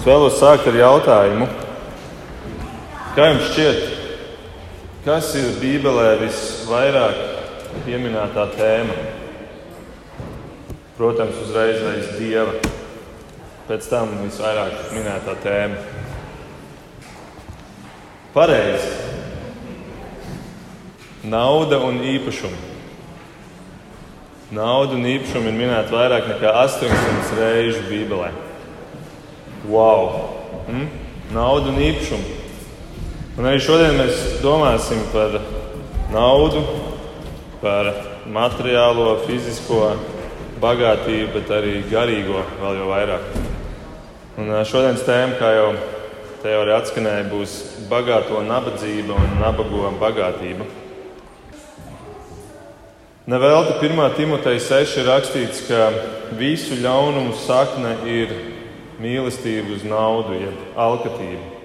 Es vēlos sākt ar jautājumu, kā jums šķiet, kas ir Bībelē visvairāk pieminētā tēma? Protams, uzreiz aiz dieva. Pēc tam visvairāk minētā tēma. Pareizi. Nauda un īpašumi. Nauda un īpašumi ir minēti vairāk nekā 800 reizes Bībelē. Wow! Mm? Nauda un īpašumu. Un arī šodien mēs domāsim par naudu, par materiālo, fizisko bagātību, bet arī garīgo vēl jau vairāk. Un šodienas tēma, kā jau te jau arī atskanēja, būs bagāto nabadzība un nabago bagātība. Nevelti 1. Timoteja 6 ir rakstīts, ka visu ļaunumu sakne ir mīlestību uz naudu, jeb alkatību.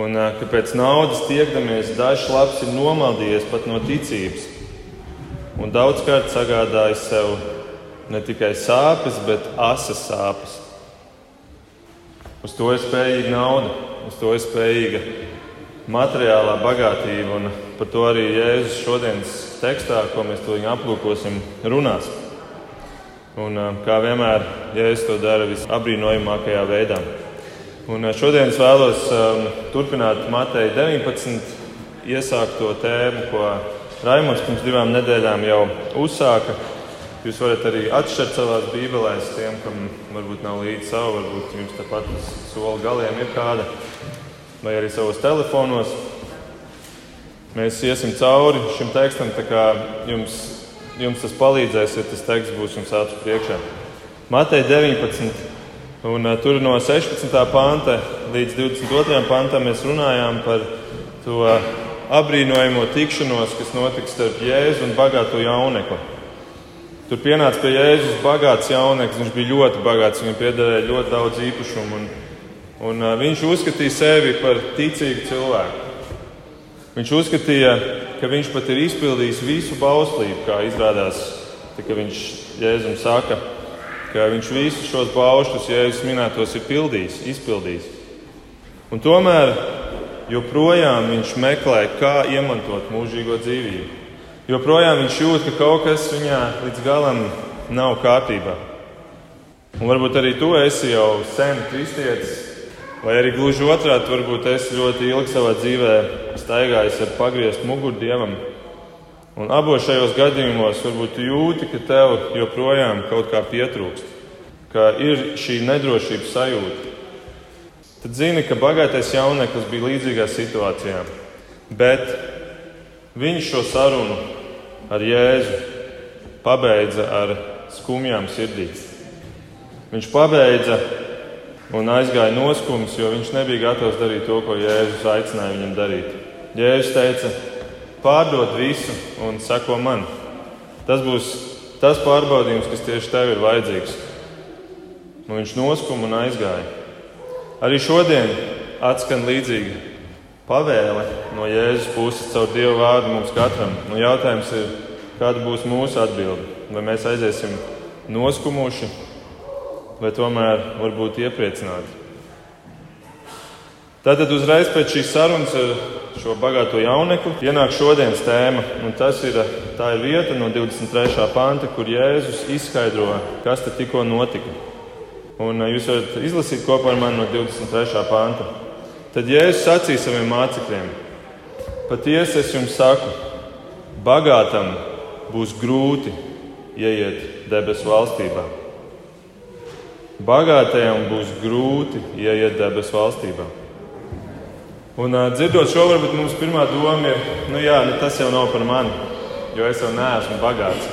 Un ka pēc naudas tiekdamies, dažs labs ir nomaldījies pat no ticības un daudzkārt sagādājis sev ne tikai sāpes, bet asas sāpes. Uz to ir spējīga nauda, uz to ir spējīga materiālā bagātība, un par to arī Jēzus šodienas tekstā, ko mēs to aplūkosim, runās. Un, kā vienmēr, Jēzus to dara visabrīnojamākajā veidā. Un šodien es vēlos um, turpināt Mateja 19. iesākto tēmu, ko Raimons pirms divām nedēļām jau uzsāka. Jūs varat arī atšķirt savās bībelēs, tiem, kam varbūt nav līdzi savu, varbūt jums tāpat uz soli galiem ir kāda, vai arī savos telefonos. Mēs iesim cauri šim tekstam, tā kā jums jums tas palīdzēs, ja tas teksts būs jums acu priekšā. Matei 19. Un, tur no 16. panta līdz 22. pantam mēs runājām par to apbrīnojamo tikšanos, kas notiks starp Jēzu un bagāto jaunekli. Tur pienāca pie Jēzus bagāts jauneklis. Viņš bija ļoti bagāts, viņam piederēja ļoti daudz īpašumu. Un, un, viņš uzskatīja sevi par ticīgu cilvēku. Viņš uzskatīja, ka viņš pat ir izpildījis visu bauslību, kā izrādās, ka viņš Jēzum saka, ka viņš visus šos baušļus, Jēzus minētos, ir pildījis, izpildījis. Un tomēr joprojām viņš meklē, kā iemantot mūžīgo dzīvību. Joprojām viņš jūt, ka kaut kas viņā līdz galam nav kārtībā. Un varbūt arī tu esi jau sen kristietis, Vai arī gluži otrādi, varbūt es ļoti ilgi savā dzīvē staigājis ar pagriezt muguru dievam. Un abos šajos gadījumos varbūt jūti, ka tev joprojām kaut kā pietrūkst, ka ir šī nedrošības sajūta. Tad zini, ka bagātais jauneklis bija līdzīgā situācijā, bet viņš šo sarunu ar Jēzu pabeidza ar skumjām sirdīs. Viņš pabeidza un aizgāja noskums, jo viņš nebija gatavs darīt to, ko Jēzus aicināja viņam darīt. Jēzus teica, pārdod visu un seko man. Tas būs tas pārbaudījums, kas tieši tev ir vajadzīgs. Nu, viņš noskuma un aizgāja. Arī šodien atskan līdzīga pavēle no Jēzus puses caur Dievu vārdu mums katram. Nu, jautājums ir, kāda būs mūsu atbilde? Vai mēs aiziesim noskumuši vai tomēr varbūt iepriecināti. Tātad uzreiz pēc šīs sarunas ar šo bagāto jaunekli ienāk šodienas tēma, un tas ir, tā ir vieta no 23. panta, kur Jēzus izskaidro, kas te tikko notika. Un jūs varat izlasīt kopā ar mani no 23. panta. Tad Jēzus sacīja saviem mācekļiem: Patiesi es jums saku, bagātam būs grūti ieiet debesu valstībā. Bagātajam būs grūti ieiet debesu valstībā. Un, uh, dzirdot šo, varbūt mums pirmā doma ir, nu jā, nu tas jau nav par mani, jo es jau neesmu bagāts.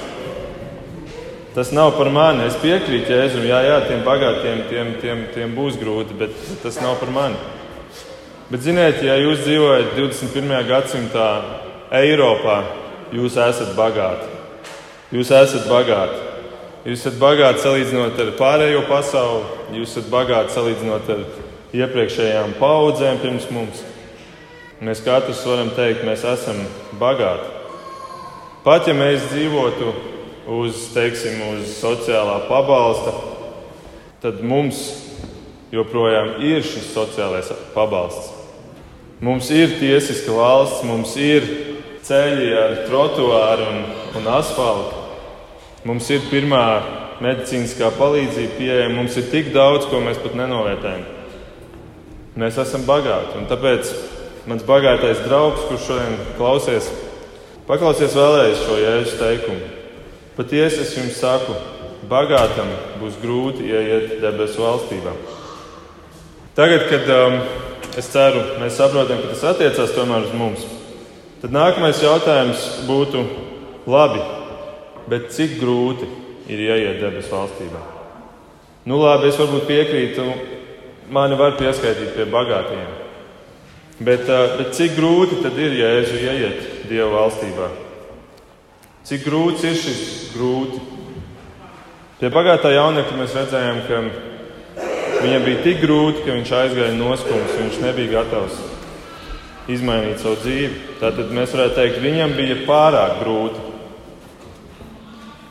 Tas nav par mani. Es piekrītu Jēzum, jā, jā, tiem bagātiem tiem, tiem, tiem būs grūti, bet tas nav par mani. Bet, ziniet, ja jūs dzīvojat 21. gadsimtā Eiropā, jūs esat bagāti. Jūs esat bagāti. Jūs esat bagāti salīdzinot ar pārējo pasauli, jūs esat bagāti salīdzinot ar iepriekšējām paudzēm pirms mums. Mēs katrs varam teikt, mēs esam bagāti. Pat ja mēs dzīvotu uz, teiksim, uz sociālā pabalsta, tad mums joprojām ir šis sociālais pabalsts. Mums ir tiesiska valsts, mums ir ceļi ar trotuāru un, un asfaltu. Mums ir pirmā medicīniskā palīdzība pieejama, mums ir tik daudz, ko mēs pat nenovērtējam. Mēs esam bagāti, tāpēc mans bagātais draugs, kurš šodien klausies, paklausies vēlreiz šo jēzus teikumu. Patiesi es jums saku, bagātam būs grūti ieiet debesu valstībā. Tagad, kad um, es ceru, mēs saprotam, ka tas attiecās tomēr uz mums, tad nākamais jautājums būtu, labi, bet cik grūti ir ieiet debesu valstībā? Nu, labi, es varbūt piekrītu, mani var pieskaitīt pie bagātiem. Bet, uh, bet cik grūti tad ir jēzu ieiet Dieva valstībā? Cik grūts ir šis grūti? Pie pagātā jaunekļa mēs redzējām, ka viņam bija tik grūti, ka viņš aizgāja noskums, viņš nebija gatavs izmainīt savu dzīvi. Tātad mēs varētu teikt, viņam bija pārāk grūti.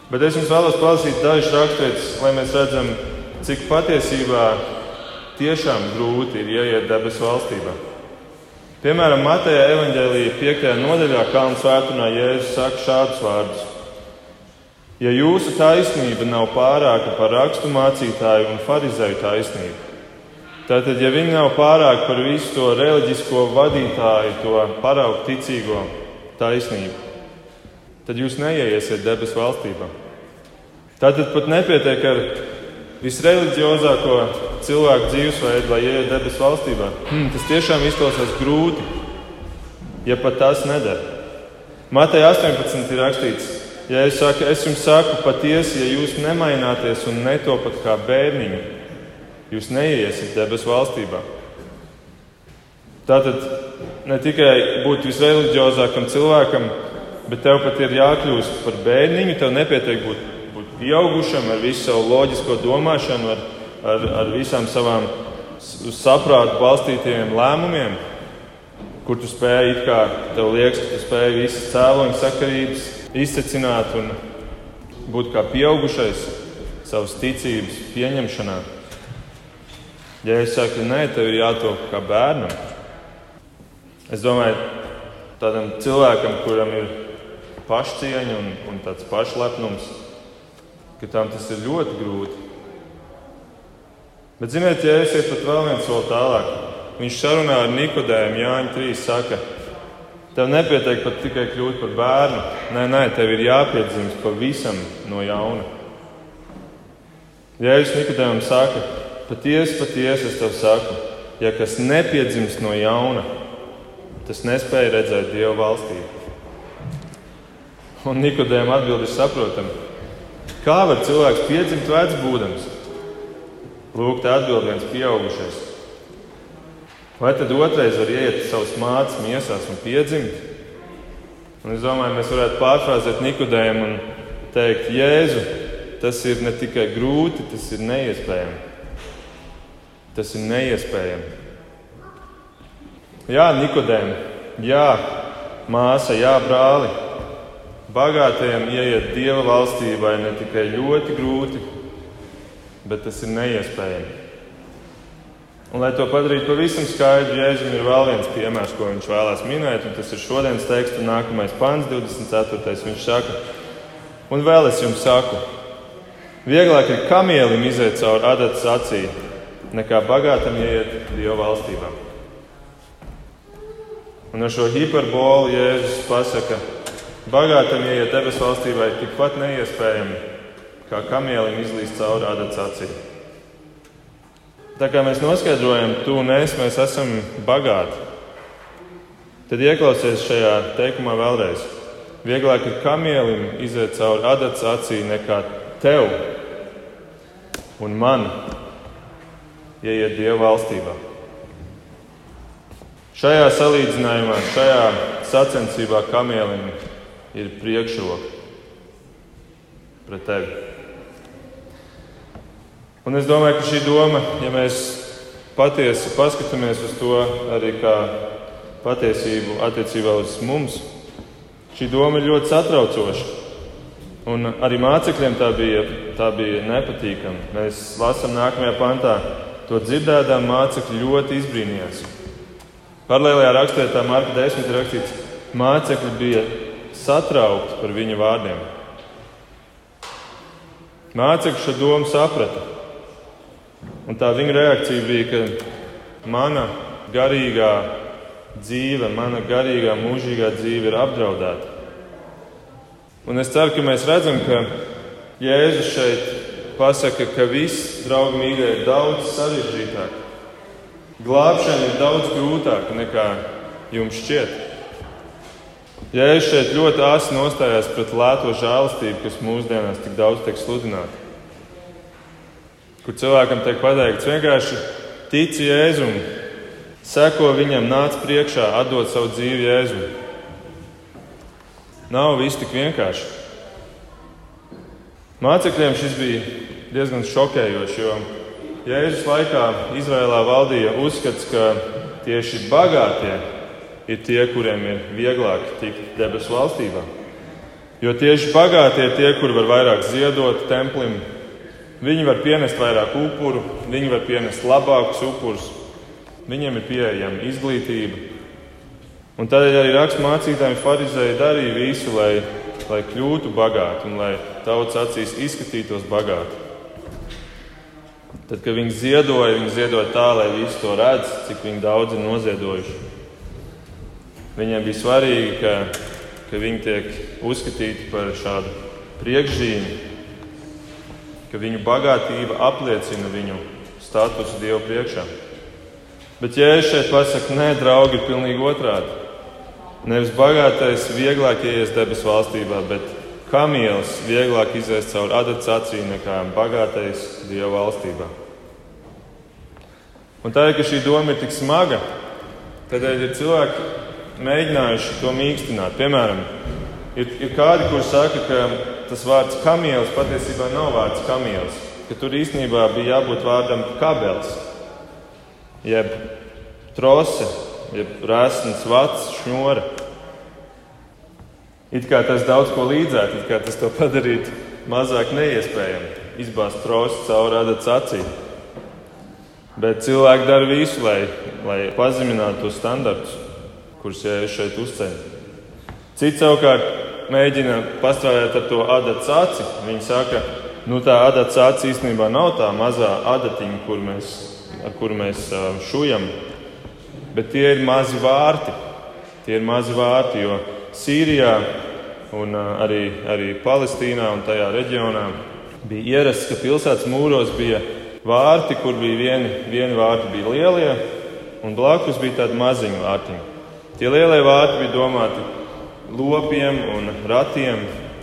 Bet es jums vēlos palasīt dažus raksturus, lai mēs redzam, cik patiesībā tiešām grūti ir ieiet debesu valstībā. Piemēram, Mateja evanģēlīja 5. nodaļā Kalnu svētdienā Jēzus saka šādus vārdus: Ja jūsu taisnība nav pārāka par rakstu mācītāju un farizēju taisnību, tātad, ja viņi nav pārāki par visu to reliģisko vadītāju, to paraugu ticīgo taisnību, tad jūs neieiesiet debesu valstībā. Tātad pat nepietiek ar visreliģiozāko cilvēku dzīvesveidu, lai ietu debesu valstībā. Hmm, tas tiešām izklausās grūti, ja pat tas nedara. Mateja 18 ir rakstīts, ja es, saku, es jums saku patiesi, ja jūs nemaināties un netopat kā bērniņi, jūs neiesiet debesu valstībā. Tātad ne tikai būt visreliģiozākam cilvēkam, bet tev pat ir jākļūst par bērniņu, tev nepietiek būt pieaugušam, ar visu savu loģisko domāšanu, ar, ar, ar visām savām saprātu balstītajiem lēmumiem, kur tu spēj, it kā tev liekas, ka tu spēj visas cēloņa sakarības izsecināt un būt kā pieaugušais savas ticības pieņemšanā. Ja es saku, nē, tev ir jātop kā bērnam, es domāju, tādam cilvēkam, kuram ir pašcieņa un, un tāds pašlepnums, ka tam tas ir ļoti grūti. Bet, ziniet, ja esiet pat vēl viens soli tālāk, viņš sarunā ar Nikodēmu Jāņu 3. saka, tev nepietiek pat tikai kļūt par bērnu. Nē, nē, tev ir jāpiedzimst pavisam no jauna. Jēzus Nikodēmam saka, patiesi, patiesi es tev saku, ja kas nepiedzimst no jauna, tas nespēja redzēt Dieva valstību. Un Nikodēma atbildi ir saprotama. Kā var cilvēks piedzimt vecs būdams? Lūk, tā atbild viens pieaugušais. Vai tad otrais var ieiet savus mācības miesās un piedzimt? Un es domāju, mēs varētu pārfrāzēt Nikodēmu un teikt, Jēzu, tas ir ne tikai grūti, tas ir neiespējami. Tas ir neiespējami. Jā, Nikodēm, jā, māsa, jā, brāli. Bagātajiem ieiet dieva valstībā ne tikai ļoti grūti, bet tas ir neiespējami. Un, lai to padarītu pavisam skaidru, Jēzum ir vēl viens piemērs, ko viņš vēlās minēt, un tas ir šodienas teksts, nākamais pants, 24. Viņš saka, un vēl es jums saku, vieglāk ir kamielim iziet cauri adatas acī, nekā bagātam ieiet Dieva valstībā. Un ar šo hiperbolu Jēzus pasaka, Bagātam ieiet debesu valstībā ir tikpat neiespējami, kā kamielim izlīst cauri ādas acīm. Tā kā mēs noskaidrojam, tu un es, mēs esam bagāti, tad ieklausies šajā teikumā vēlreiz. Vieglāk ir kamielim iziet cauri ādas acī nekā tev un man ieiet Dieva valstībā. Šajā salīdzinājumā, šajā sacensībā kamielim ir priekšroka pret tevi. Un es domāju, ka šī doma, ja mēs patiesi paskatāmies uz to arī kā patiesību attiecībā uz mums, šī doma ir ļoti satraucoša. Un arī mācekļiem tā bija, tā bija nepatīkama. Mēs lasām nākamajā pantā, to dzirdēdām mācekļi ļoti izbrīnījās. Paralēlajā raksturietā Marka 10 ir rakstīts, mācekļi bija satraukti par viņa vārdiem. Mācekļi šo domu saprata. Un tā viņa reakcija bija, ka mana garīgā dzīve, mana garīgā, mūžīgā dzīve ir apdraudēta. Un es ceru, ka mēs redzam, ka Jēzus šeit pasaka, ka viss, draugi mīļie, ir daudz sarežģītāk. Glābšana ir daudz grūtāka nekā jums šķiet. Jēzus šeit ļoti āsi nostājās pret lēto žēlastību, kas mūsdienās tik daudz tiek sludināta. Kur cilvēkam tiek pateikts vienkārši tici Jēzum, seko viņam, nāc priekšā, atdod savu dzīvi Jēzum. Nav viss tik vienkārši. Mācekļiem šis bija diezgan šokējoši, jo Jēzus laikā Izrēlā valdīja uzskats, ka tieši bagātie ir tie, kuriem ir vieglāk tikt debesu valstībā. Jo tieši bagātie ir tie, kuri var vairāk ziedot templim, viņi var pienest vairāk upuru, viņi var pienest labākus upurus, viņiem ir pieejama izglītība. Un tādēļ arī raksturmācītājiem farizēji darīja visu, lai, lai kļūtu bagāti un lai tautas acīs izskatītos bagāti. Tad, kad viņi ziedoja, viņi ziedoja tā, lai visi to redz, cik daudz ir noziedojuši. Viņiem bija svarīgi, ka, ka viņi tiek uzskatīti par šādu priekšzīmi, ka viņu bagātība apliecina viņu statusu Dievu priekšā. Bet Jēzus šeit pasakā, nē, draugi, ir pilnīgi otrādi. Nevis bagātais vieglāk ieies debesu valstībā, bet kamielis vieglāk izies cauri adatas acīm nekā bagātais Dieva valstībā. Un tā, ka šī doma ir tik smaga, tad ir cilvēki, mēģinājuši to mīkstināt. Piemēram, ir, ir kādi, kuriem saka, ka tas vārds kamielis patiesībā nav vārds kamielis, ka tur īstenībā bija jābūt vārdam kabelis, jeb trose, jeb rēsns vats, šņora. It kā tas daudz ko līdzētu, it kā tas to padarītu mazāk neiespējami, izbāzt trosi cauri adatas acīm. Bet cilvēki dara visu, lai, lai pazeminātu tos standartus kurus Jēzus šeit uzceļ. Cits savukārt mēģina pastrādāt ar to adatas aci. Viņi saka, nu tā adatas aci īstenībā nav tā mazā adatiņa, kur mēs, ar kuru mēs šujam, bet tie ir mazi vārti. Tie ir mazi vārti, jo Sīrijā un arī, arī Palestīnā un tajā reģionā bija ierasts, ka pilsētas mūros bija vārti, kur bija vieni, vieni vārti bija lielie, un blakus bija tādi maziņi vārtiņi. Tie lielie vārti bija domāti lopiem un ratiem,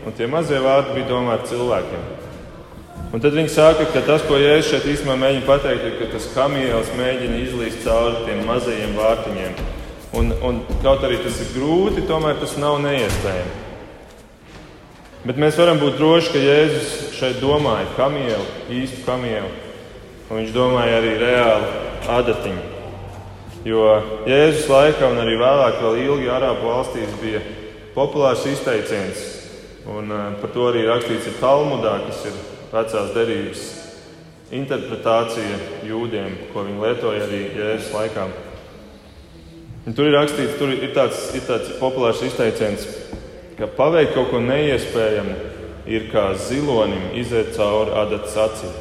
un tie mazie vārti bija domāti cilvēkiem. Un tad viņi saka, ka tas, ko Jēzus šeit īstenībā mēģina pateikt, ir, ka tas kamielis mēģina izlīst cauri tiem mazajiem vārtiņiem. Un, un kaut arī tas ir grūti, tomēr tas nav neiespējami. Bet mēs varam būt droši, ka Jēzus šeit domāja kamielu, īstu kamielu. Un viņš domāja arī reāli adatiņu. Jo Jēzus laikā un arī vēlāk, vēl ilgi Arābu valstīs, bija populārs izteiciens, un eh, par to arī rakstīts ir Talmudā, kas ir vecās derības interpretācija jūdiem, ko viņi lietoja arī Jēzus laikā. Un tur ir rakstīts, tur ir tāds, ir tāds populārs izteiciens, ka paveikt kaut ko neiespējamu ir kā zilonim iziet cauri adatas acīm.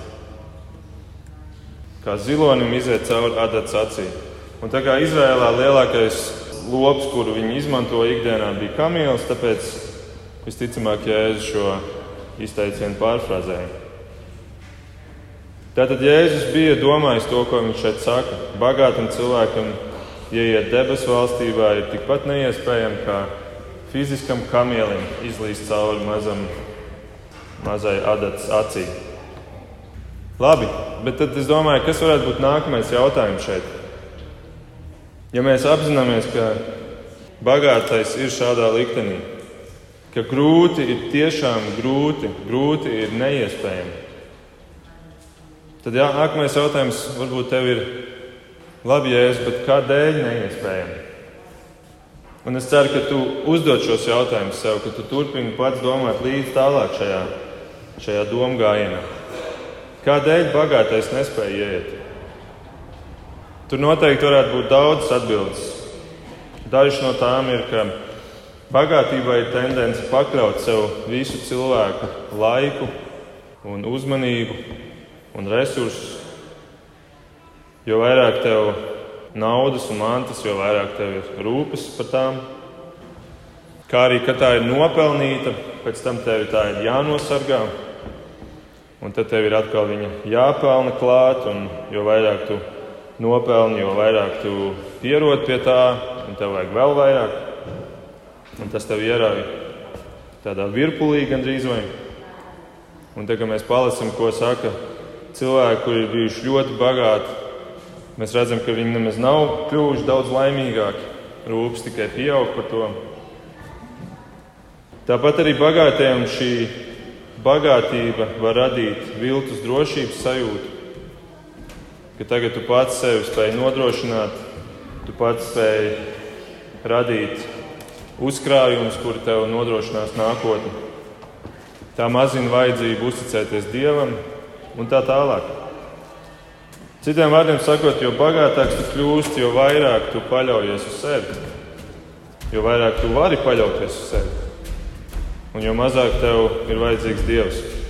Kā zilonim iziet cauri adatas acīm. Un tā kā Izrēlā lielākais lops, kuru viņi izmantoja ikdienā, bija kamielis, tāpēc visticamāk Jēzus šo izteicienu pārfrāzēja. Tātad Jēzus bija domājis to, ko viņš šeit saka. Bagātam cilvēkam, ieiet debesu valstībā, ir tikpat neiespējami kā fiziskam kamielim izlīst cauri mazam, mazai adatas acī. Labi, bet tad es domāju, kas varētu būt nākamais jautājums šeit? Ja mēs apzināmies, ka bagātais ir šādā liktenī, ka grūti ir tiešām grūti, grūti ir neiespējami, tad jā, nākamais jautājums varbūt tev ir labi, jēzus, bet kādēļ neiespējami? Un es ceru, ka tu uzdod šos jautājumus sev, ka tu turpini pats domāt līdz tālāk šajā, šajā domu gājienā. Kādēļ bagātais nespēja iet? Tur noteikti varētu būt daudzas atbildes. Dažas no tām ir, ka bagātībai ir tendence pakļaut sev visu cilvēku laiku, un uzmanību un resursus. Jo vairāk tev naudas un mantas, jo vairāk tev ir rūpes par tām. Kā arī, ka tā ir nopelnīta, pēc tam tev tā ir jānosargā. Un tad tev ir atkal viņa jāpelna klāt, un jo vairāk tu nopelni, jo vairāk tu pierod pie tā, un tev vajag vēl vairāk. Un tas tev ierauj tādā virpulī gandrīz vai. Un tagad mēs palasām, ko saka cilvēki, kuri ir bijuši ļoti bagāti Mēs redzam, ka viņi nemaz nav kļuvuši daudz laimīgāki. Rūpes tikai pieaug par to. Tāpat arī bagātiem šī bagātība var radīt viltus drošības sajūtu. Ka tagad tu pats sevi spēj nodrošināt, tu pats spēj radīt uzkrājumus, kuri tev nodrošinās nākotni. Tā mazina vajadzību uzticēties Dievam un tā tālāk. Citiem vārdiem sakot, jo bagātāks tu kļūsti, jo vairāk tu paļaujies uz sevi. Jo vairāk tu vari paļauties uz sevi. Un jo mazāk tev ir vajadzīgs Dievs.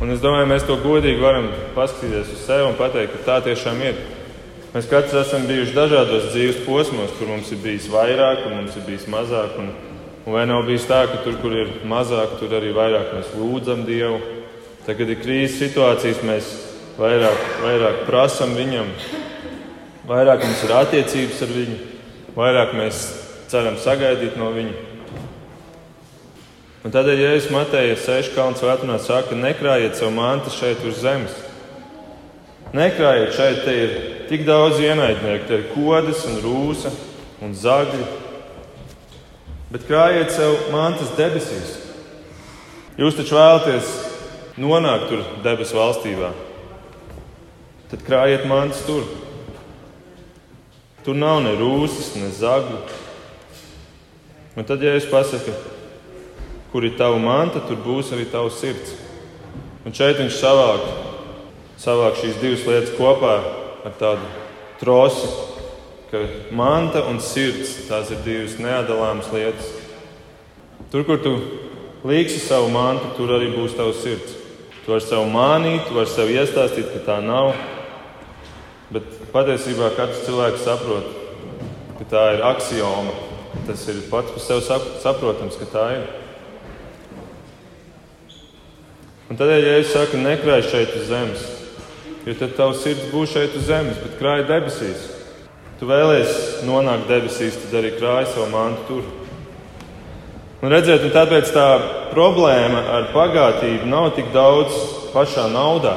Un es domāju, mēs to godīgi varam paskatīties uz sevi un pateikt, ka tā tiešām ir. Mēs katrs esam bijuši dažādos dzīves posmos, kur mums ir bijis vairāk, kur mums ir bijis mazāk. Un, un vai nav bijis tā, ka tur, kur ir mazāk, tur arī vairāk mēs lūdzam Dievu. Tad, kad ir krīzes situācijas, mēs vairāk, vairāk prasam viņam, vairāk mums ir attiecības ar viņu, vairāk mēs ceram sagaidīt no viņa. Un tādēļ, es Mateja 6. kalnu svētdienā saku, nekrājiet savu mantu šeit uz zemes. Nekrājiet šeit, te ir tik daudz ienaidnieku, te ir kodas un rūsa un zagļi. Bet krājiet sev mantas debesīs. Jūs taču vēlaties nonākt tur debesu valstībā tad krājiet mantas tur. Tur nav ne rūsas, ne zagļu. Un tad, ja es pasaku, kur ir tava manta, tur būs arī tavs sirds. Un šeit viņš savāk, savāk šīs divas lietas kopā ar tādu trosi, ka manta un sirds tās ir divas neatdalāmas lietas. Tur, kur tu līksi savu mantu, tur arī būs tavs sirds. Tu vari sev mānīt, tu vari sev iestāstīt, ka tā nav. Bet patiesībā katrs cilvēks saprot, ka tā ir axioma. Tas ir pats par sevi saprotams, ka tā ir. Un tādēļ, ja es saku, nekrāj šeit uz zemes, jo tad tavs sirds būs šeit uz zemes, bet krāj debesīs. Tu vēlēsies nonākt debesīs, tad arī krāj savu mantu tur. Un redziet, un tāpēc tā problēma ar bagātību nav tik daudz pašā naudā.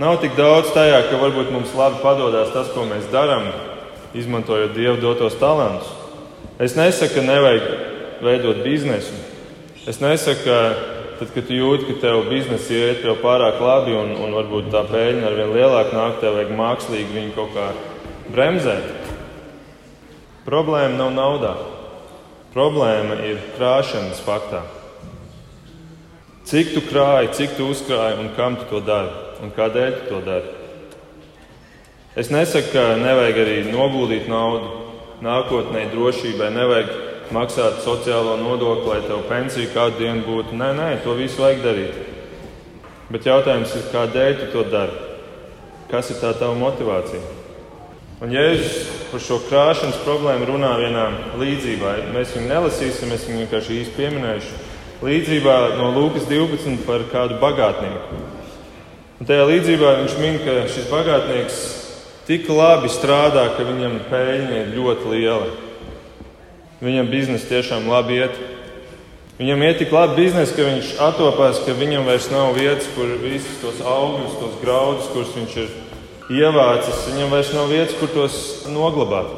Nav tik daudz tajā, ka varbūt mums labi padodas tas, ko mēs darām, izmantojot Dieva dotos talantus. Es nesaku, ka nevajag veidot biznesu. Es nesaku, ka tad, kad tu jūti, ka tev biznesa iet jau pārāk labi un, un varbūt tā pēļņa ar vien lielāku nāk, tev vajag mākslīgi viņu kaut kā bremzēt. Problēma nav naudā. Problēma ir krāšanas faktā. Cik tu krāji, cik tu uzkrāji un kam tu to dari? un kādēļ tu to dari. Es nesaku, ka nevajag arī noguldīt naudu nākotnē, drošībai, nevajag maksāt sociālo nodokli, lai tev pensija kādu dienu būtu. Nē, nē, to visu vajag darīt. Bet jautājums ir, kādēļ tu to dari? Kas ir tā tava motivācija? Un Jēzus par šo krāšanas problēmu runā vienā līdzībā. Mēs viņu nelasīsim, es viņu vienkārši īsti pieminēšu. Līdzībā no Lūkas 12 par kādu bagātnieku. Un tajā līdzībā viņš min, ka šis bagātnieks tik labi strādā, ka viņam peļņa ir ļoti liela. Viņam biznesa tiešām labi iet. Viņam iet tik labi biznesa, ka viņš attopās, ka viņam vairs nav vietas, kur visus tos augļus, tos graudus, kurus viņš ir ievācis, viņam vairs nav vietas, kur tos noglabāt.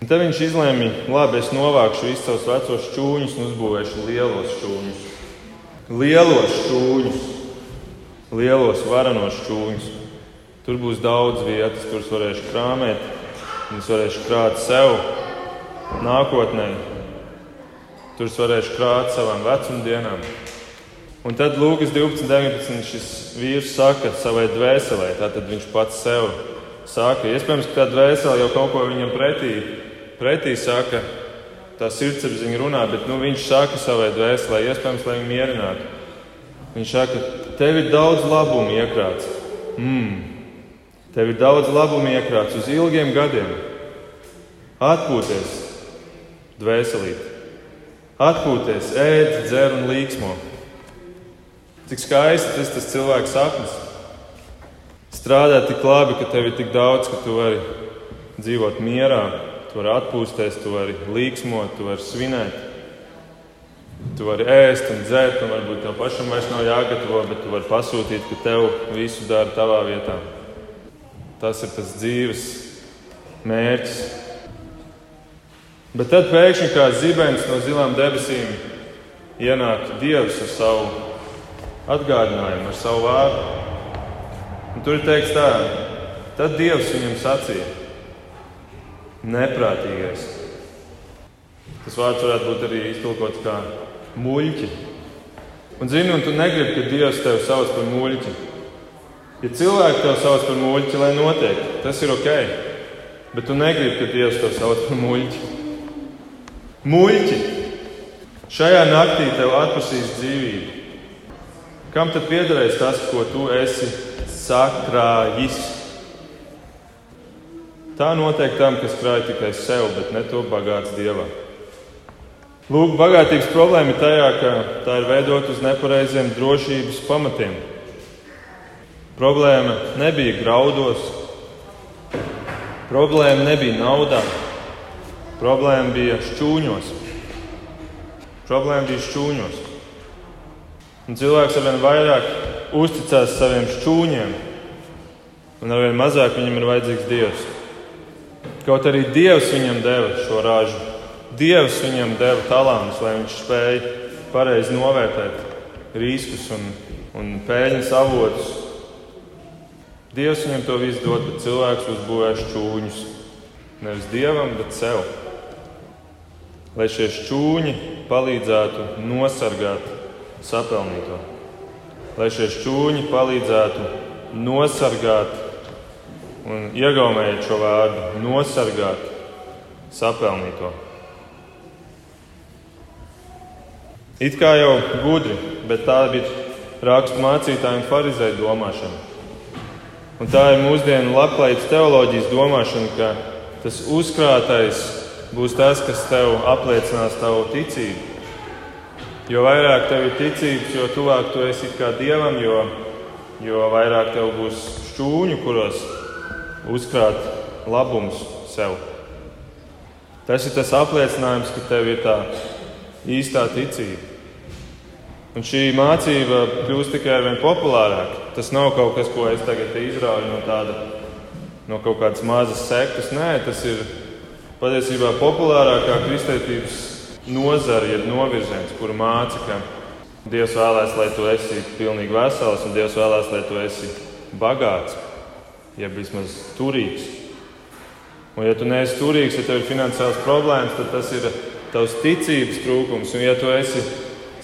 Un tad viņš izlēma, labi, es novākšu visus savus vecos šķūņus un uzbūvēšu lielos šķūņus. Lielos šķūņus lielos varenos šūņus. Tur būs daudz vietas, kuras varēšu krāpēt, viņas varēšu krāt sev nākotnē. Tur es varēšu krāt savām vecumdienām. Un tad Lūkas 12.19. šis vīrs saka savai dvēselē, tātad viņš pats sev saka. Iespējams, ka tā dvēsele jau kaut ko viņam pretī, pretī saka, tā sirdsapziņa runā, bet nu, viņš saka savai dvēselē, iespējams, lai viņu mierinātu. Viņš saka, tev ir daudz labumu iekrāts. Mm. Tev ir daudz labumu iekrāts uz ilgiem gadiem. Atpūties, dvēselīt. Atpūties, ēd, dzer un līksmo. Cik skaisti tas, tas cilvēks sapnis. Strādāt tik labi, ka tev ir tik daudz, ka tu vari dzīvot mierā, tu vari atpūsties, tu vari līksmot, tu vari svinēt. Tu vari ēst un dzert, un varbūt tev pašam vairs nav jāgatavo, bet tu vari pasūtīt, ka tev visu dara tavā vietā. Tas ir tas dzīves mērķis. Bet tad pēkšņi kā zibens no zilām debesīm ienāk Dievs ar savu atgādinājumu, ar savu vārdu. Un tur ir teikts tā, tad Dievs viņam sacīja: Neprātīgais. Tas vārds varētu būt arī iztulkots kā muļķi. Un zini, un tu negribi, ka Dievs tevi sauc par muļķi. Ja cilvēki tevi sauc par muļķi, lai notiek, tas ir ok. Bet tu negribi, ka Dievs tevi sauc par muļķi. Muļķi! Šajā naktī tev atpūsīs dzīvību. Kam tad piederēs tas, ko tu esi sakrājis? Tā notiek tam, kas krāj tikai sev, bet ne to bagāts dievam. Lūk, bagātības problēma ir tajā, ka tā ir veidota uz nepareiziem drošības pamatiem. Problēma nebija graudos, problēma nebija naudā, problēma bija šķūņos. Problēma bija šķūņos. Un cilvēks arvien vairāk uzticās saviem šķūņiem, un arvien mazāk viņam ir vajadzīgs Dievs. Kaut arī Dievs viņam deva šo ražu Dievs viņam deva talantus, lai viņš spēja pareizi novērtēt riskus un, un peļņas avotus. Dievs viņam to visu dod, bet cilvēks uzbūvēs šķūņus. Nevis dievam, bet sev. Lai šie šķūņi palīdzētu nosargāt sapelnīto. Lai šie šķūņi palīdzētu nosargāt un iegaumēt šo vārdu, nosargāt sapelnīto. It kā jau gudri, bet tā bija rakstu mācītāju un farizēju domāšana. Un tā ir mūsdienu labklājības teoloģijas domāšana, ka tas uzkrātais būs tas, kas tev apliecinās tavu ticību. Jo vairāk tev ir ticības, jo tuvāk tu esi dievam, jo, jo vairāk tev būs šķūņu, kuros uzkrāt labums sev. Tas ir tas apliecinājums, ka tev ir tā īstā ticība. Un šī mācība kļūst tikai ar vien populārāka. Tas nav kaut kas, ko es tagad izrauju no, tāda, no kaut kādas mazas sektas. Nē, tas ir patiesībā populārākā kristietības nozara, jeb novirziens, kuru māca, ka Dievs vēlēs, lai tu esi pilnīgi vesels, un Dievs vēlēs, lai tu esi bagāts, jeb vismaz turīgs. Un, ja tu neesi turīgs, ja tev ir finansiāls problēmas, tad tas ir tavs ticības trūkums. Un, ja tu esi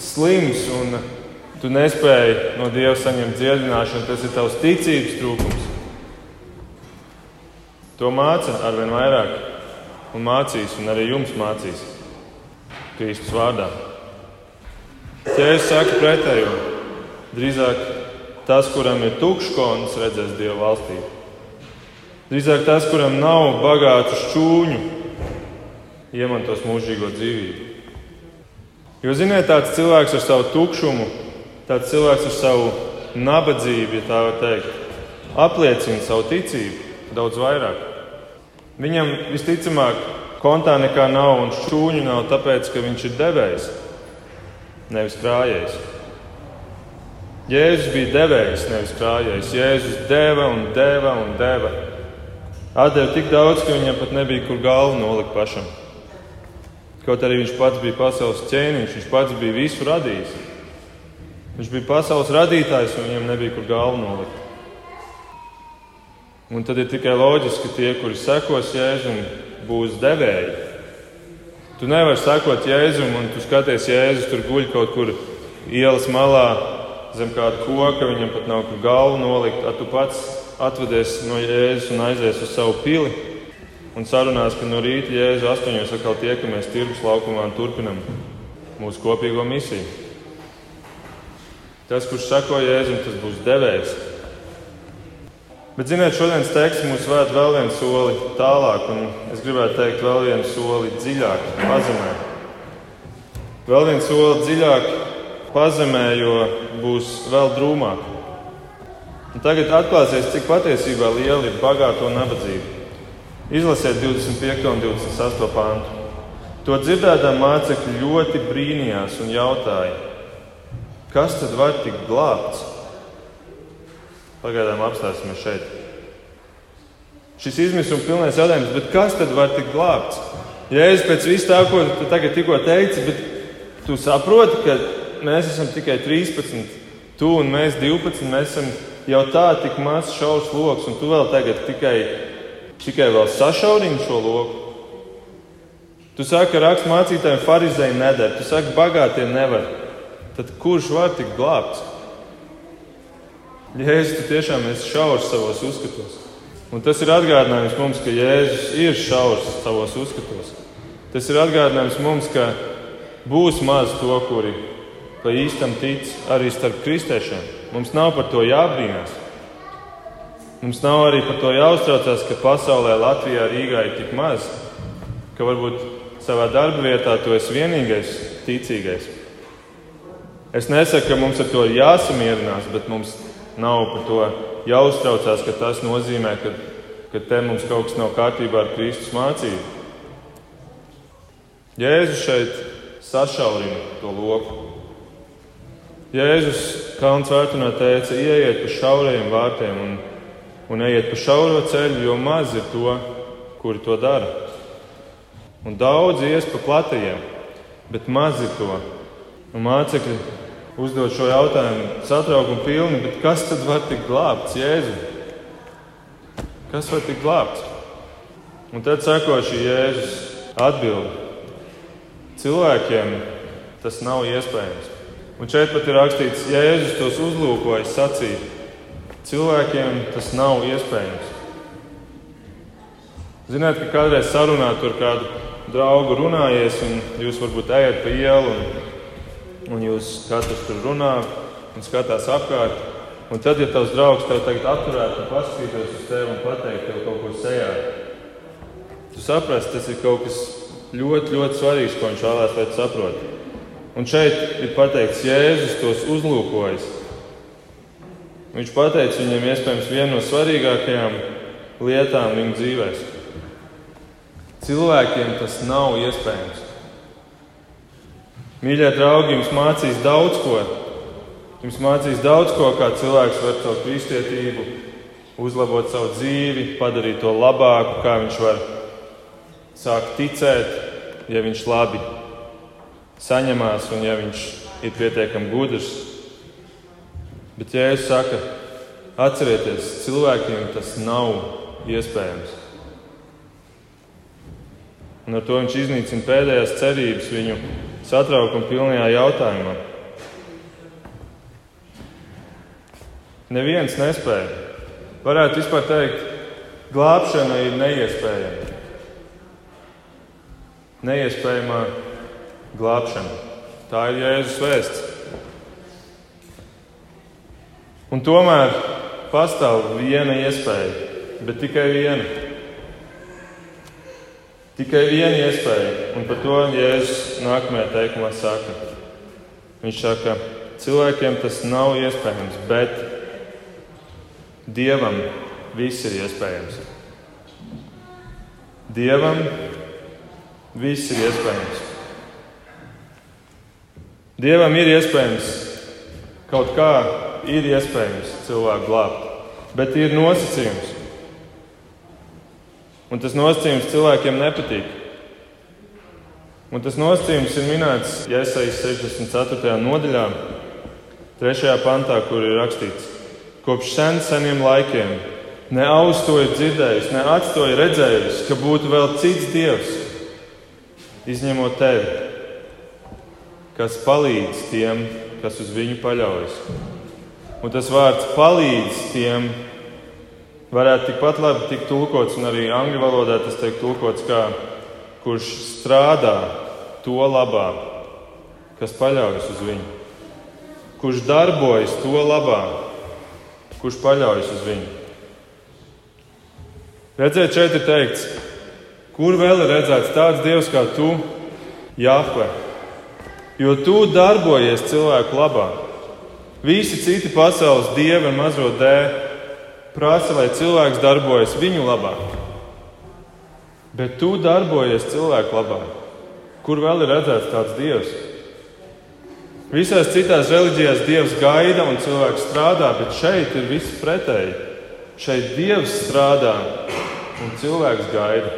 slims un tu nespēji no Dieva saņemt dziedināšanu, tas ir tavs ticības trūkums. To māca arvien vairāk un mācīs, un arī jums mācīs Kristus vārdā. Ķēdes saka pretējo. Drīzāk tas, kuram ir tukšs konts, redzēs Dieva valstību. Drīzāk tas, kuram nav bagātu šķūņu, iemantos mūžīgo dzīvību. Jo, ziniet, tāds cilvēks ar savu tukšumu, tāds cilvēks ar savu nabadzību, ja tā var teikt, apliecina savu ticību daudz vairāk. Viņam visticamāk, kontā nekā nav un šķūņu nav, tāpēc, ka viņš ir devējs, nevis krājējs. Jēzus bija devējs, nevis krājējs. Jēzus deva un deva un deva. Atdeva tik daudz, ka viņam pat nebija kur galvu nolikt pašam. Kaut arī viņš pats bija pasaules ķēniņš, viņš pats bija visu radījis. Viņš bija pasaules radītājs, un viņam nebija kur galvu nolikt. Un tad ir tikai loģiski, ka tie, kuri sekos Jēzum, būs devēji. Tu nevari sekot Jēzum, un tu skaties, Jēzus tur guļ kaut kur ielas malā, zem kāda koka, viņam pat nav kur galvu nolikt, tad tu pats atvedies no Jēzus un aizies uz savu pili un sarunās, ka no rīta Jēzus astoņos atkal tiekamies tirgus laukumā un turpinam mūsu kopīgo misiju. Tas, kurš sako Jēzum, tas būs devējs. Bet, ziniet, šodienas teksts mūs vēd vēl vienu soli tālāk, un es gribētu teikt, vēl vienu soli dziļāk, pazemē. Vēl vienu soli dziļāk, pazemē, jo būs vēl drūmāk. Un tagad atklāsies, cik patiesībā liela ir bagāto nabadzība. Izlasiet 25. un 28. pāntu. To dzirdētā mācekļi ļoti brīnījās un jautāja, kas tad var tikt glābts? Pagaidām apstāsimies šeit. Šis izmisuma pilnais jautājums, bet kas tad var tikt glābts? Jēzus pēc visu tā, ko tu tagad tikko teici, bet tu saproti, ka mēs esam tikai 13, tu un mēs 12, mēs esam jau tā tik maz šaurs lokus, un tu vēl tagad tikai, tikai vēl sašaurini šo loku. Tu saki, ka rakstu mācītājiem farizēji neder, tu saki, bagātie nevar. Tad kurš var tikt glābts? Jēzus, tu tiešām esi šaurs savos uzskatos. Un tas ir atgādinājums mums, ka Jēzus ir šaurs savos uzskatos. Tas ir atgādinājums mums, ka būs maz to, kuri pa īstam tic arī starp kristiešiem. Mums nav par to jābrīnās. Mums nav arī par to jāuztraucās, ka pasaulē, Latvijā, Rīgā ir tik maz, ka varbūt savā darba vietā tu esi vienīgais ticīgais. Es nesaku, ka mums ar to ir jāsamierinās, bet mums Nav par to jāuztraucās, ka tas nozīmē, ka, ka te mums kaut kas nav kārtībā ar Kristus mācību. Jēzus šeit sašaurina to loku. Jēzus Kalns vērtunā teica, ieiet pa šaurajiem vārtiem un, un ejiet pa šauro ceļu, jo maz ir to, kuri to dara. Un daudz ies pa platajiem, bet maz ir to. Un mācekļi uzdot šo jautājumu satraukumu pilni, bet kas tad var tikt glābts Jēzu? Kas var tikt glābts? Un tad sako šī Jēzus atbildi. Cilvēkiem tas nav iespējams. Un šeit pat ir rakstīts, Jēzus tos uzlūkoja, sacīja, cilvēkiem tas nav iespējams. Ziniet, ka kādreiz sarunā tur kādu draugu runājies, un jūs varbūt ejat pa ielu un un jūs katrs tur runā un skatās apkārt. Un tad, ja tavs draugs tev tagad atturētu un paskatītos uz tevi un pateikt tev kaut ko sejā, tu saprasti, tas ir kaut kas ļoti, ļoti svarīgs, ko viņš vēlēs, lai tu saproti. Un šeit ir pateikts, Jēzus tos uzlūkojas. Viņš pateica viņiem iespējams vienu no svarīgākajām lietām viņu dzīvēm. Cilvēkiem tas nav iespējams. Mīļie draugi, jums mācīs daudz ko. Jums mācīs daudz ko, kā cilvēks var caur kristietību uzlabot savu dzīvi, padarīt to labāku, kā viņš var sākt ticēt, ja viņš labi saņemās un ja viņš ir pietiekami gudrs. Bet, ja es saku, atcerieties, cilvēkiem tas nav iespējams. Un ar to viņš iznīcina pēdējās cerības viņu satraukuma pilnajā jautājumā. Neviens nespēja. Varētu vispār teikt, glābšana ir neiespējama. Neiespējama glābšana. Tā ir Jēzus vēsts. Un tomēr pastāv viena iespēja, bet tikai viena. Tikai viena iespēja, un par to Jēzus nākamajā teikumā saka. Viņš saka, cilvēkiem tas nav iespējams, bet Dievam viss ir iespējams. Dievam viss ir iespējams. Dievam ir iespējams kaut kā, ir iespējams cilvēku glābt, bet ir nosacījums. Un tas nosacījums cilvēkiem nepatīk. Un tas nosacījums ir minēts Jēzus 64. nodaļā, 3. pantā, kur ir rakstīts: Kopš sen, seniem laikiem ne auss to ir dzirdējis, ne ir redzējis, ka būtu vēl cits dievs, izņemot tevi, kas palīdz tiem, kas uz viņu paļaujas. Un tas vārds palīdz tiem, varētu tikpat labi tikt tulkots, un arī angļu valodā tas tiek tulkots kā kurš strādā to labā, kas paļaujas uz viņu, kurš darbojas to labā, kurš paļaujas uz viņu. Redziet, šeit ir teikts, kur vēl ir redzēts tāds dievs kā tu, Jahve, jo tu darbojies cilvēku labā. Visi citi pasaules dievi un mazo dēļ prasa, lai cilvēks darbojas viņu labā. Bet tu darbojies cilvēku labā. Kur vēl ir redzēts tāds dievs? Visās citās reliģijās dievs gaida un cilvēks strādā, bet šeit ir viss pretēji. Šeit dievs strādā un cilvēks gaida.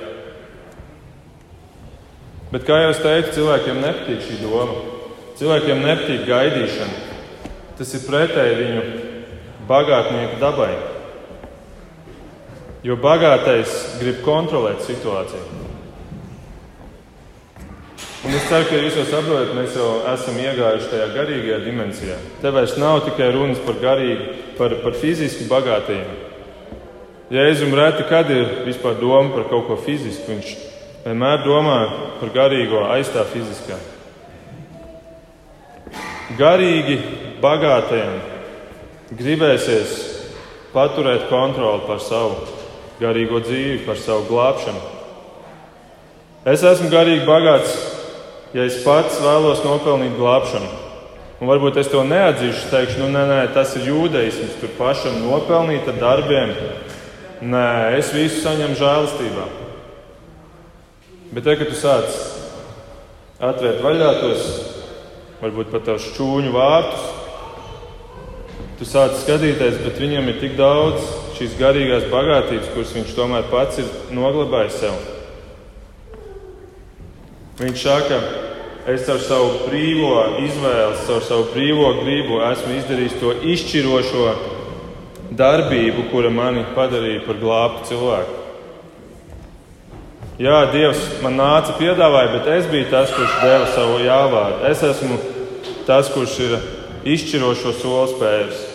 Bet, kā jau es teicu, cilvēkiem nepatīk šī doma. Cilvēkiem nepatīk gaidīšana. Tas ir pretēji viņu bagātnieku dabai. Jo bagātais grib kontrolēt situāciju. Un es ceru, ka jūs jau saprotat, mēs jau esam iegājuši tajā garīgajā dimensijā. Te vairs nav tikai runas par garīgi, par, par fiziski bagātību. Jēzum reti, kad ir vispār doma par kaut ko fizisku, viņš vienmēr domā par garīgo aizstāv fiziskā. Garīgi bagātiem gribēsies paturēt kontroli pār savu garīgo dzīvi, par savu glābšanu. Es esmu garīgi bagāts, ja es pats vēlos nopelnīt glābšanu. Un varbūt es to neatzīšu, teikšu, nu, nē, nē, tas ir jūdeisms, tur pašam nopelnīt ar darbiem. Nē, es visu saņemu žēlastībā. Bet, te, kad tu sāc atvērt vaļā tos varbūt pat tos šķūņu vārtus. Tu sāc skatīties, bet viņam ir tik daudz šīs garīgās bagātības, kuras viņš tomēr pats ir noglabājis sev. Viņš saka, es ar savu brīvo izvēli, ar savu brīvo gribu esmu izdarījis to izšķirošo darbību, kura mani padarīja par glābtu cilvēku. Jā, Dievs man nāca piedāvāja, bet es biju tas, kurš deva savu jāvārdu. Es esmu tas, kurš ir izšķirošo soli spējis.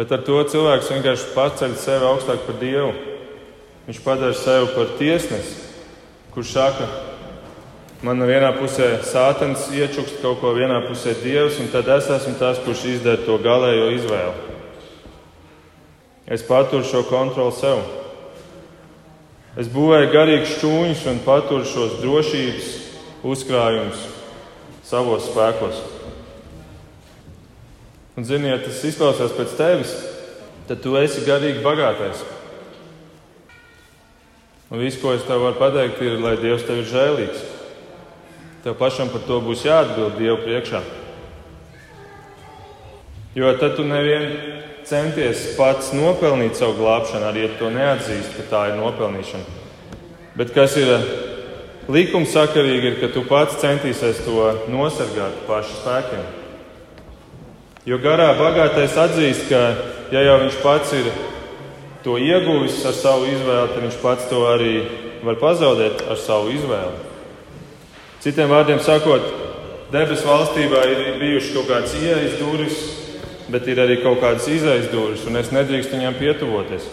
Bet ar to cilvēks vienkārši paceļ sevi augstāk par Dievu. Viņš padara sevi par tiesnesi, kurš saka, man vienā pusē sātans iečukst kaut ko, vienā pusē Dievs, un tad es esmu tas, kurš izdara to galējo izvēli. Es paturu šo kontroli sev. Es būvēju garīgus šķūņus un paturu šos drošības uzkrājums savos spēkos. Un, ziniet, tas izklausās pēc tevis, tad tu esi garīgi bagātais. Un viss, ko es tev varu pateikt, ir, lai Dievs tev ir žēlīgs. Tev pašam par to būs jāatbild Dievu priekšā. Jo tad tu nevien centies pats nopelnīt savu glābšanu, arī ja to neatzīst, ka tā ir nopelnīšana. Bet kas ir likumsakarīgi ir, ka tu pats centīsies to nosargāt pašu spēkiem. Jo garā bagātais atzīst, ka ja jau viņš pats ir to ieguvis ar savu izvēli, tad viņš pats to arī var pazaudēt ar savu izvēli. Citiem vārdiem sakot, debesu valstībā ir bijušas kaut kādas ieejas durvis, bet ir arī kaut kādas izejas durvis, un es nedrīkstu viņām pietuvoties.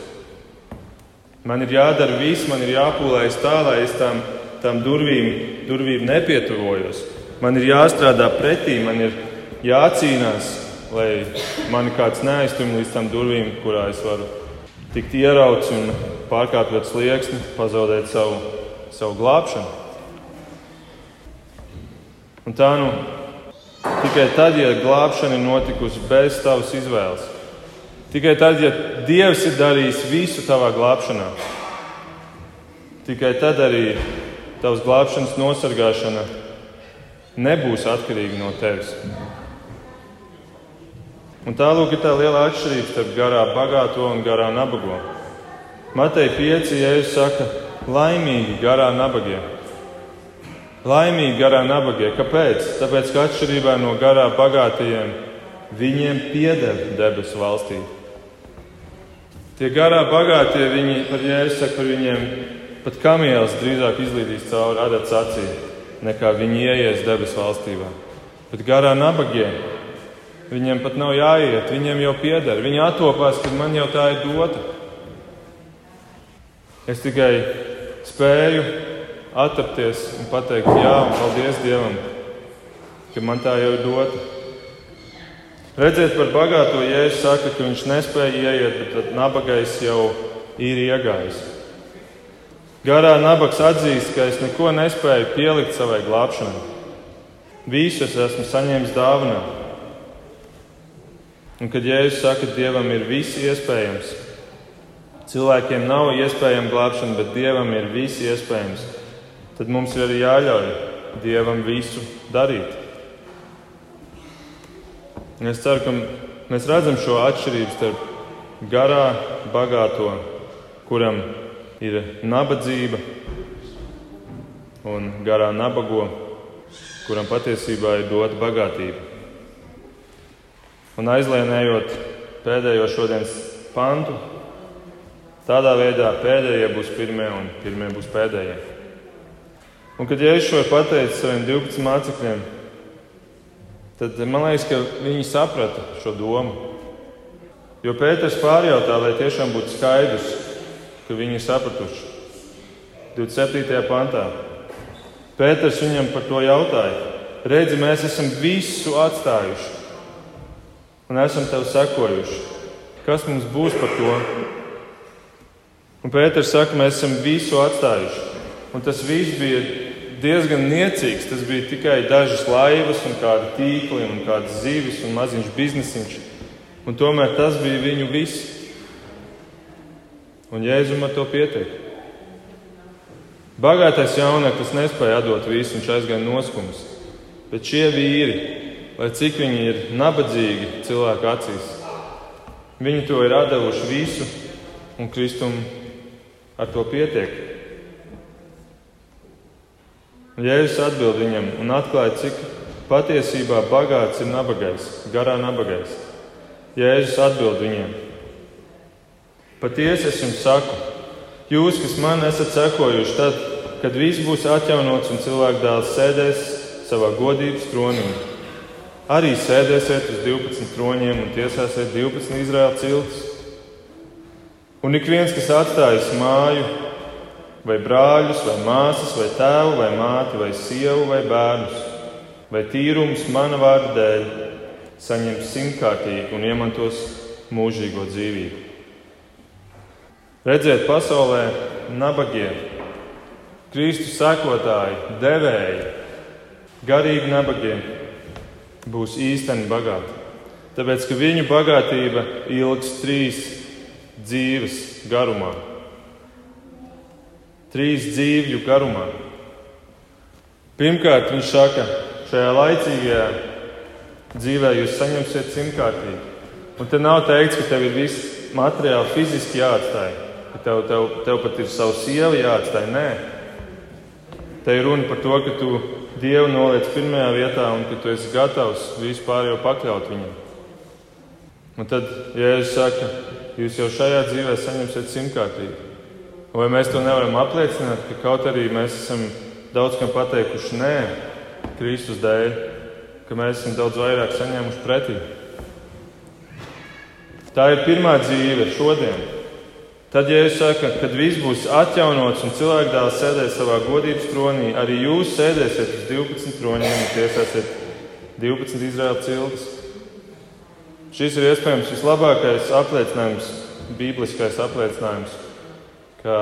Man ir jādara viss, man ir jāpūlējas tā, lai es tam tam durvīm, durvīm nepietuvojos. Man ir jāstrādā pretī, man ir jācīnās, lai mani kāds neaiztum līdz tam durvīm, kurā es varu tikt ierauts un pārkāpjot slieksni, pazaudēt savu, savu glābšanu. Un tā nu tikai tad, ja glābšana ir notikusi bez tavas izvēles, tikai tad, ja Dievs ir darījis visu tavā glābšanā, tikai tad arī tavas glābšanas nosargāšana nebūs atkarīga no tevis. Un tālūk ir tā liela atšķirība starp garā bagāto un garā nabago. Matei 5. jēzus saka, laimīgi garā nabagie. Laimīgi garā nabagie. Kāpēc? Tāpēc, ka atšķirībā no garā bagātajiem viņiem pieder debesu valstī. Tie garā bagātie, viņi par jēzu saka, par viņiem Pat kamielis drīzāk izlīdīs cauri adats acī, nekā viņi ieies debesu valstībā. Bet garā nabagie Viņiem pat nav jāiet, viņiem jau pieder. Viņi attopās, kad man jau tā ir dota. Es tikai spēju attapties un pateikt, jā, un paldies Dievam, ka man tā jau ir dota. Redziet, par bagāto jēzu saka, ka viņš nespēja ieiet, bet nabagais jau ir iegājis. Garā nabaks atzīst, ka es neko nespēju pielikt savai glābšanai. Visu es esmu saņēmis dāvanā. Un kad Jēzus saka, ka Dievam ir viss iespējams, cilvēkiem nav iespējama glābšana, bet Dievam ir viss iespējams, tad mums ir arī jāļauj Dievam visu darīt. Un es ceru, ka mēs redzam šo atšķirību starp garā, bagāto, kuram ir nabadzība un garā nabago, kuram patiesībā ir dota bagātība. Un aizlienējot pēdējo šodienas pantu, tādā veidā pēdējie būs pirmie un pirmie būs pēdējie. Un kad Jēzus šo pateica saviem 12 mācekļiem, tad man liekas, ka viņi saprata šo domu. Jo Pēters pārjautā, lai tiešām būtu skaidrs, ka viņi ir sapratuši. 27. pantā. Pēters viņam par to jautāja. Redzi, mēs esam visu atstājuši un esam tev sekojuši. Kas mums būs par to? Un Pēters saka, mēs esam visu atstājuši. Un tas viss bija diezgan niecīgs. Tas bija tikai dažas laivas, un kāda tīkli, un kādas zivis un maziņš biznesiņš. Un tomēr tas bija viņu viss. Un Jēzum ar to pietiek. Bagātais jauneklis nespēja atdot visu, viņš aizgāja noskums. Bet šie vīri, lai cik viņi ir nabadzīgi cilvēku acīs, viņi to ir devuši visu, un Kristum ar to pietiek. Jēzus atbild viņam un atklāja, cik patiesībā bagāts ir nabagais, garā nabagais. Jēzus atbild viņiem. Patiesi es jums saku, jūs, kas man esat sekojuši, tad, kad viss būs atjaunots un cilvēku dēls sēdēs savā godības tronī, arī sēdēsiet uz 12 troņiem un tiesāsiet 12 Izraēla ciltis. Un ik viens, kas atstājis māju, vai brāļus, vai māsas, vai tēvu, vai māti, vai sievu, vai bērnus, vai tīrums mana vārda dēļ, saņems simtkārtīgi un iemantos mūžīgo dzīvību. Redziet, pasaulē nabagie, Kristus sekotāji, devēji, garīgi nabagie būs īsteni bagāti. Tāpēc, ka viņu bagātība ilgs trīs dzīves garumā. Trīs dzīvju garumā. Pirmkārt, viņš saka, šajā laicīgajā dzīvē jūs saņemsiet simtkārtīgi. Un te nav teikts, ka tev ir viss materiāli, fiziski jāatstāj ka tev, tev, tev pat ir savu sievu jāatstāj. Nē, te ir runa par to, ka tu Dievu noliec pirmajā vietā un ka tu esi gatavs vispār jau pakļaut viņam. Un tad Jēzus saka, jūs jau šajā dzīvē saņemsiet simtkārtīgi. Vai mēs to nevaram apliecināt, ka kaut arī mēs esam daudz kam pateikuši nē, Kristus dēļ, ka mēs esam daudz vairāk saņēmuši pretī? Tā ir pirmā dzīve šodien. Tad, ja jūs sakat, kad viss būs atjaunots un cilvēks dēls sēdēs savā godības tronī, arī jūs sēdēsiet uz 12 troniem un tiesāsiet 12 Izraēla ciltis. Šis ir iespējams vislabākais apliecinājums, bībliskais apliecinājums, ka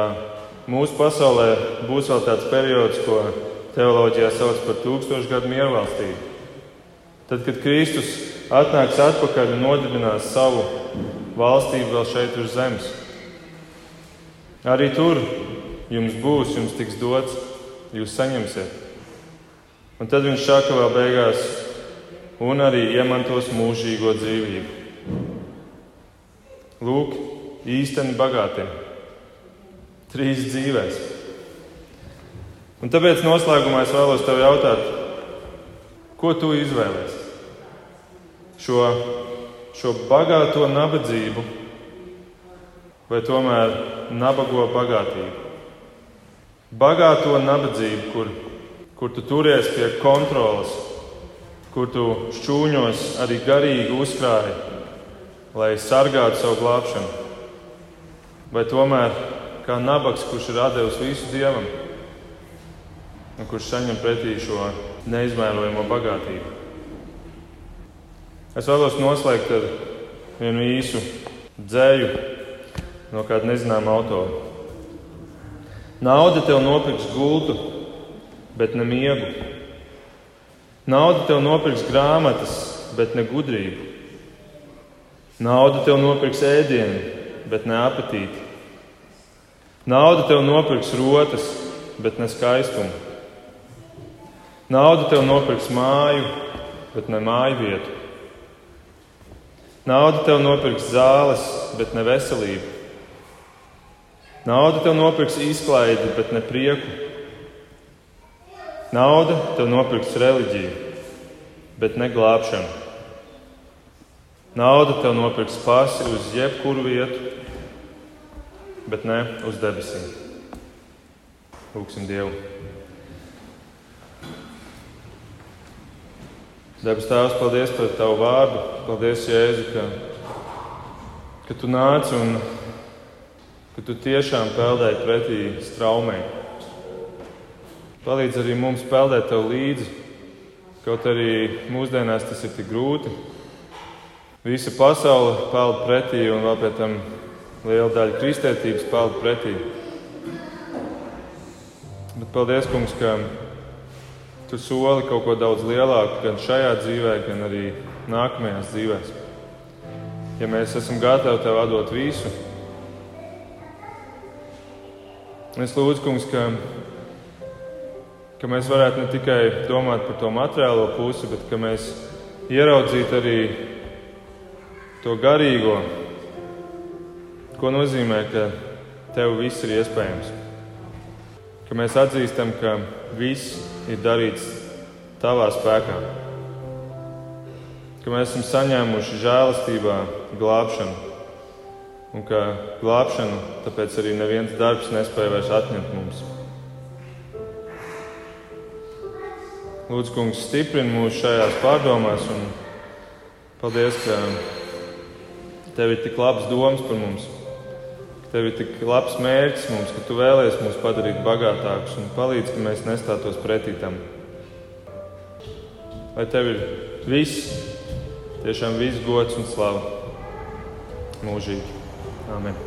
mūsu pasaulē būs vēl tāds periods, ko teoloģijā sauc par tūkstošu gadu miervalstību. Tad, kad Kristus atnāks atpakaļ un nodibinās savu valstību vēl šeit uz zemes. Arī tur jums būs, jums tiks dots, jūs saņemsiet. Un tad viņš saka vēl beigās, un arī iemantos mūžīgo dzīvību. Lūk, īsteni bagātiem. Trīs dzīvēs. Un tāpēc noslēgumā es vēlos tev jautāt, ko tu izvēlēsies? Šo, šo bagāto nabadzību vai tomēr nabago bagātību. Bagāto nabadzību, kur, kur tu turies pie kontrolas, kur tu šķūņos arī garīgi uzkrāji, lai sargātu savu glābšanu? Vai tomēr kā nabaks, kurš ir devis visu dievam, un kurš saņem pretī šo neizmērojamo bagātību? Es vēlos noslēgt ar vienu īsu dzēju no kāda nezināma autora. Nauda tev nopirks gultu, bet ne miegu. Nauda tev nopirks grāmatas, bet ne gudrību. Nauda tev nopirks ēdienu, bet ne apetīti. Nauda tev nopirks rotas, bet ne skaistumu. Nauda tev nopirks māju, bet ne māju vietu. Nauda tev nopirks zāles, bet ne veselību. Nauda tev nopirks izklaidi, bet ne prieku. Nauda tev nopirks reliģiju, bet ne glābšanu. Nauda tev nopirks pasi uz jebkuru vietu, bet ne uz debesīm. Lūksim Dievu. Debes Tēvs, paldies par Tavu vārdu. Paldies, Jēzu, ka, ka Tu nāc un ka Tu tiešām peldēji pretī straumei. Palīdz arī mums peldēt tev līdzi, kaut arī mūsdienās tas ir tik grūti. Visa pasaule peld pretī, un vēl pēc tam liela daļa kristietības peld pretī. Bet paldies, kungs, ka tu soli kaut ko daudz lielāku gan šajā dzīvē, gan arī nākamajās dzīvēs. Ja mēs esam gatavi tev atdot visu, es lūdzu, kungs, ka ka mēs varētu ne tikai domāt par to materiālo pusi, bet ka mēs ieraudzītu arī to garīgo, ko nozīmē, ka tev viss ir iespējams. Ka mēs atzīstam, ka viss ir darīts tavā spēkā. Ka mēs esam saņēmuši žēlastībā glābšanu. Un ka glābšanu tāpēc arī neviens darbs nespēja vairs atņemt mums. Lūdzu, kungs, stiprini mūs šajās pārdomās, un paldies, ka tev ir tik labs domas par mums, ka tev ir tik labs mērķis mums, ka tu vēlēsies mūs padarīt bagātākus un palīdz, ka mēs nestātos pretī tam. Lai tev ir viss, tiešām viss gods un slava mūžīgi. Amen.